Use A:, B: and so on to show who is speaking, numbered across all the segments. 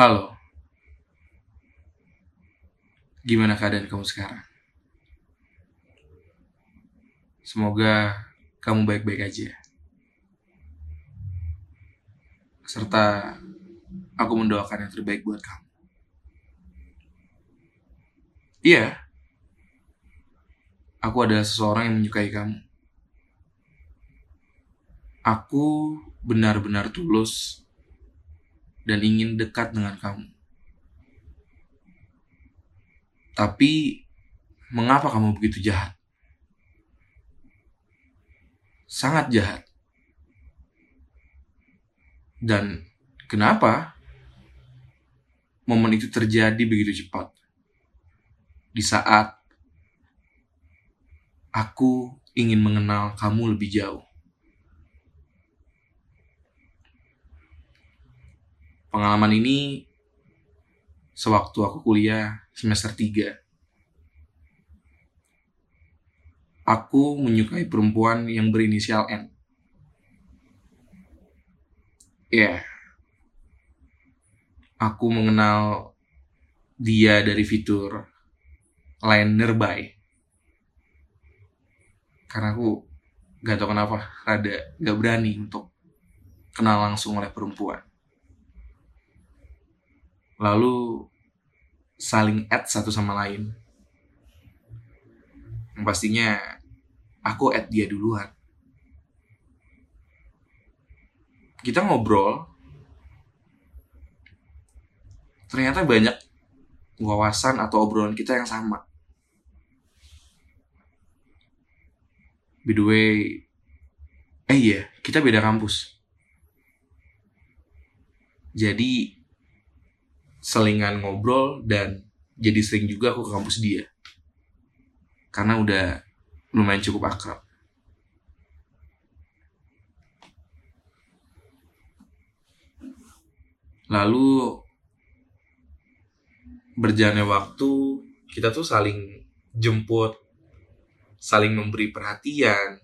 A: Halo. Gimana keadaan kamu sekarang? Semoga kamu baik-baik aja. Serta aku mendoakan yang terbaik buat kamu. Iya. Aku adalah seseorang yang menyukai kamu. Aku benar-benar tulus dan ingin dekat dengan kamu. Tapi, mengapa kamu begitu jahat? Sangat jahat. Dan kenapa momen itu terjadi begitu cepat? Di saat aku ingin mengenal kamu lebih jauh. Pengalaman ini sewaktu aku kuliah semester 3. Aku menyukai perempuan yang berinisial N. Ya. Yeah. Aku mengenal dia dari fitur line nearby. Karena aku gak tau kenapa rada gak berani untuk kenal langsung oleh perempuan lalu saling add satu sama lain. Yang pastinya aku add dia duluan. Kita ngobrol. Ternyata banyak wawasan atau obrolan kita yang sama. By the way, eh iya, kita beda kampus. Jadi selingan ngobrol dan jadi sering juga aku ke kampus dia. Karena udah lumayan cukup akrab. Lalu berjalannya waktu kita tuh saling jemput saling memberi perhatian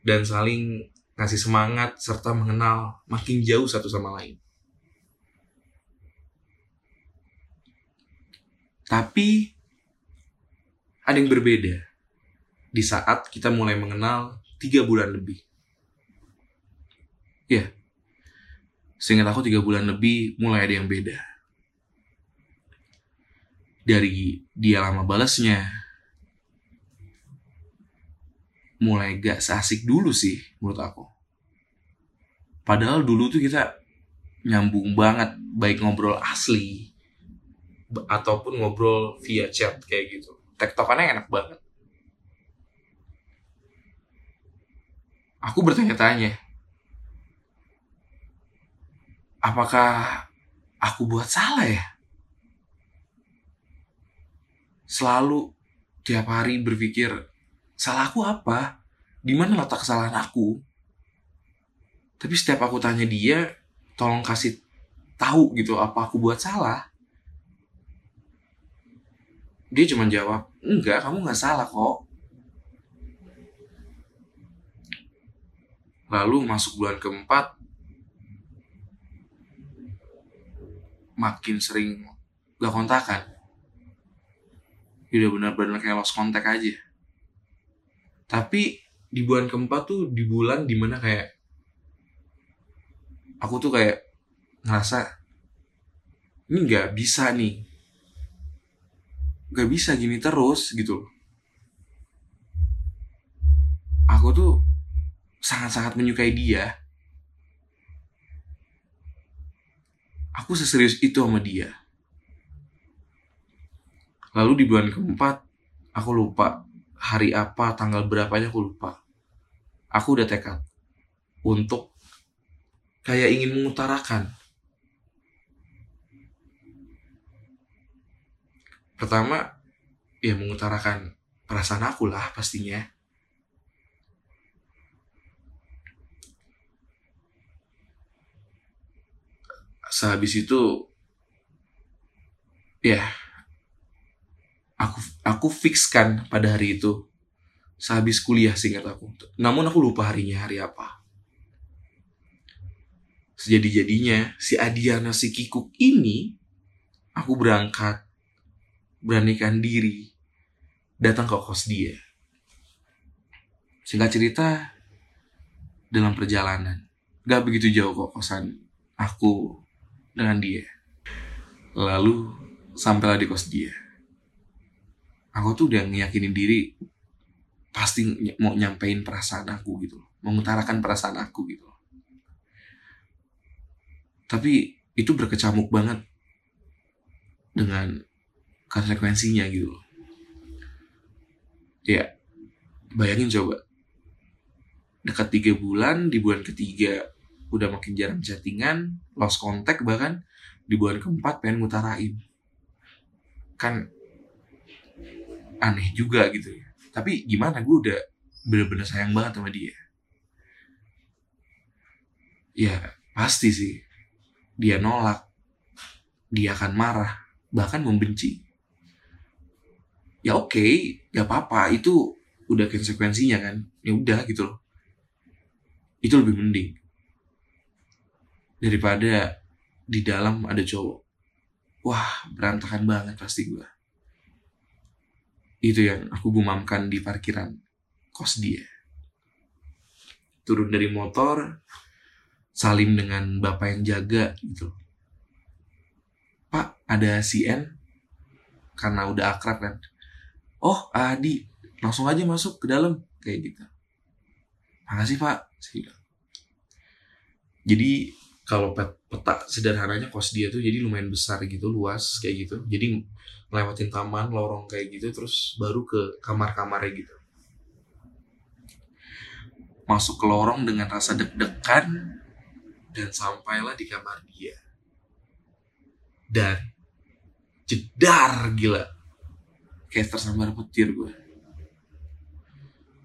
A: dan saling ngasih semangat serta mengenal makin jauh satu sama lain Tapi ada yang berbeda di saat kita mulai mengenal tiga bulan lebih. Ya, seingat aku tiga bulan lebih mulai ada yang beda. Dari dia lama balasnya, mulai gak seasik dulu sih menurut aku. Padahal dulu tuh kita nyambung banget, baik ngobrol asli, ataupun ngobrol via chat kayak gitu. Tektokannya enak banget. Aku bertanya-tanya, apakah aku buat salah ya? Selalu tiap hari berpikir, salah aku apa? Di mana letak kesalahan aku? Tapi setiap aku tanya dia, tolong kasih tahu gitu apa aku buat salah dia cuma jawab enggak kamu nggak salah kok. Lalu masuk bulan keempat makin sering gak kontakan. Udah benar-benar kayak lost kontak aja. Tapi di bulan keempat tuh di bulan di mana kayak aku tuh kayak ngerasa ini nggak bisa nih gak bisa gini terus gitu aku tuh sangat-sangat menyukai dia. Aku seserius itu sama dia. Lalu di bulan keempat aku lupa hari apa tanggal berapanya aku lupa. Aku udah tekad untuk kayak ingin mengutarakan pertama ya mengutarakan perasaan aku lah pastinya. Sehabis itu ya aku aku fixkan pada hari itu. Sehabis kuliah singkat aku. Namun aku lupa harinya hari apa. Sejadi-jadinya si Adiana si Kikuk ini aku berangkat beranikan diri datang ke kos dia. Singkat cerita dalam perjalanan gak begitu jauh kok kosan aku dengan dia. Lalu sampailah di kos dia. Aku tuh udah ngeyakinin diri pasti mau nyampein perasaan aku gitu mengutarakan perasaan aku gitu tapi itu berkecamuk banget dengan konsekuensinya gitu. Ya bayangin coba. Dekat tiga bulan di bulan ketiga udah makin jarang chattingan lost contact bahkan di bulan keempat pengen ngutarain. Kan aneh juga gitu ya. Tapi gimana gue udah bener-bener sayang banget sama dia. Ya pasti sih. Dia nolak, dia akan marah, bahkan membenci. Ya oke, okay, gak apa-apa, itu udah konsekuensinya kan. Ya udah gitu loh. Itu lebih mending. Daripada di dalam ada cowok. Wah, berantakan banget pasti gue. Itu yang aku gumamkan di parkiran kos dia. Turun dari motor, salim dengan bapak yang jaga gitu pak ada si N karena udah akrab kan oh Adi. Langsung aja masuk ke dalam. Kayak gitu. Makasih pak. Jadi kalau peta sederhananya kos dia tuh jadi lumayan besar gitu luas kayak gitu. Jadi ngelewatin taman lorong kayak gitu terus baru ke kamar-kamarnya gitu. Masuk ke lorong dengan rasa deg-degan dan sampailah di kamar dia. Dan jedar gila. Kayak tersambar petir gue.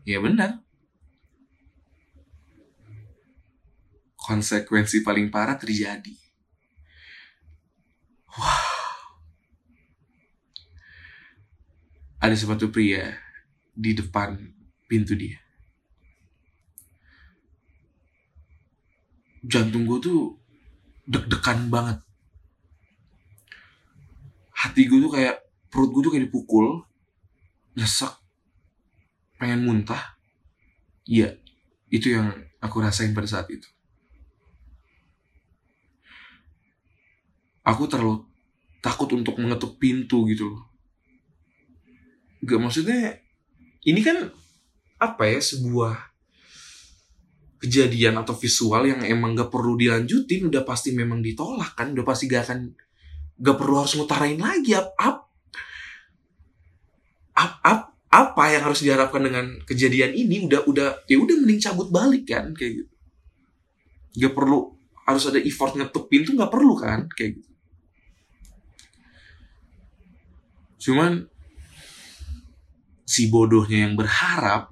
A: Ya benar. Konsekuensi paling parah terjadi. Wow. Ada sepatu pria di depan pintu dia. jantung gue tuh deg-degan banget hati gue tuh kayak perut gue tuh kayak dipukul nyesek pengen muntah. Iya itu yang aku rasain pada saat itu. Aku terlalu takut untuk mengetuk pintu gitu loh. Gak maksudnya ini kan apa ya sebuah kejadian atau visual yang emang gak perlu dilanjutin udah pasti memang ditolak kan udah pasti gak akan gak perlu harus ngutarain lagi ap ap ap, ap apa yang harus diharapkan dengan kejadian ini udah udah ya udah mending cabut balik kan kayak gitu. Gak perlu harus ada effort ngetuk pintu nggak perlu kan kayak gitu. Cuman si bodohnya yang berharap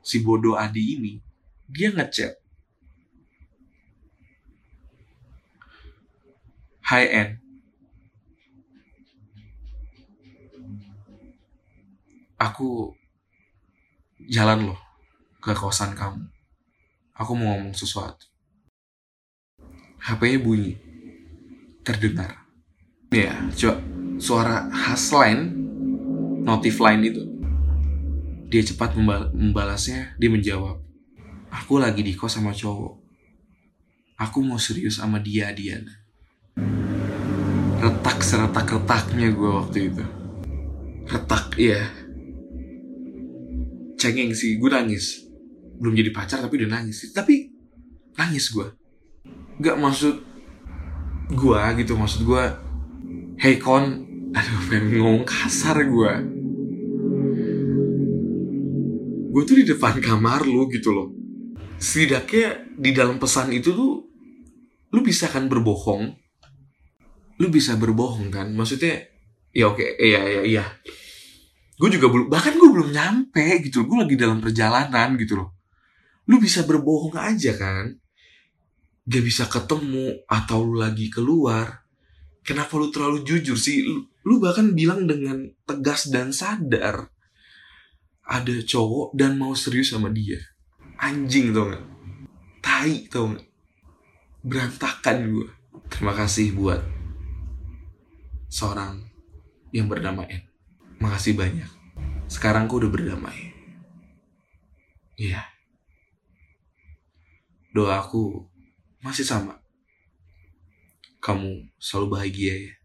A: si bodoh Adi ini dia ngechat. High end aku jalan loh ke kosan kamu aku mau ngomong sesuatu HP-nya bunyi terdengar ya coba suara khas line notif line itu dia cepat membal membalasnya, dia menjawab, Aku lagi di kos sama cowok. Aku mau serius sama dia, Diana. Retak seretak-retaknya gue waktu itu. Retak, iya. Cengeng sih, gue nangis. Belum jadi pacar tapi udah nangis. Tapi nangis gue. Gak maksud gue gitu, maksud gue, hey kon, aduh pengen kasar gue gue tuh di depan kamar lu gitu loh setidaknya di dalam pesan itu tuh lu bisa kan berbohong lu bisa berbohong kan maksudnya ya oke iya iya iya gue juga belum bahkan gue belum nyampe gitu gue lagi dalam perjalanan gitu loh. Lu bisa berbohong aja kan? Gak bisa ketemu atau lu lagi keluar. Kenapa lu terlalu jujur sih? Lu, bahkan bilang dengan tegas dan sadar ada cowok dan mau serius sama dia. Anjing tau gak tai tau gak berantakan gue terima kasih buat seorang yang bernama N makasih banyak. Sekarang gue udah berdamai. Iya. Doaku masih sama. Kamu selalu bahagia ya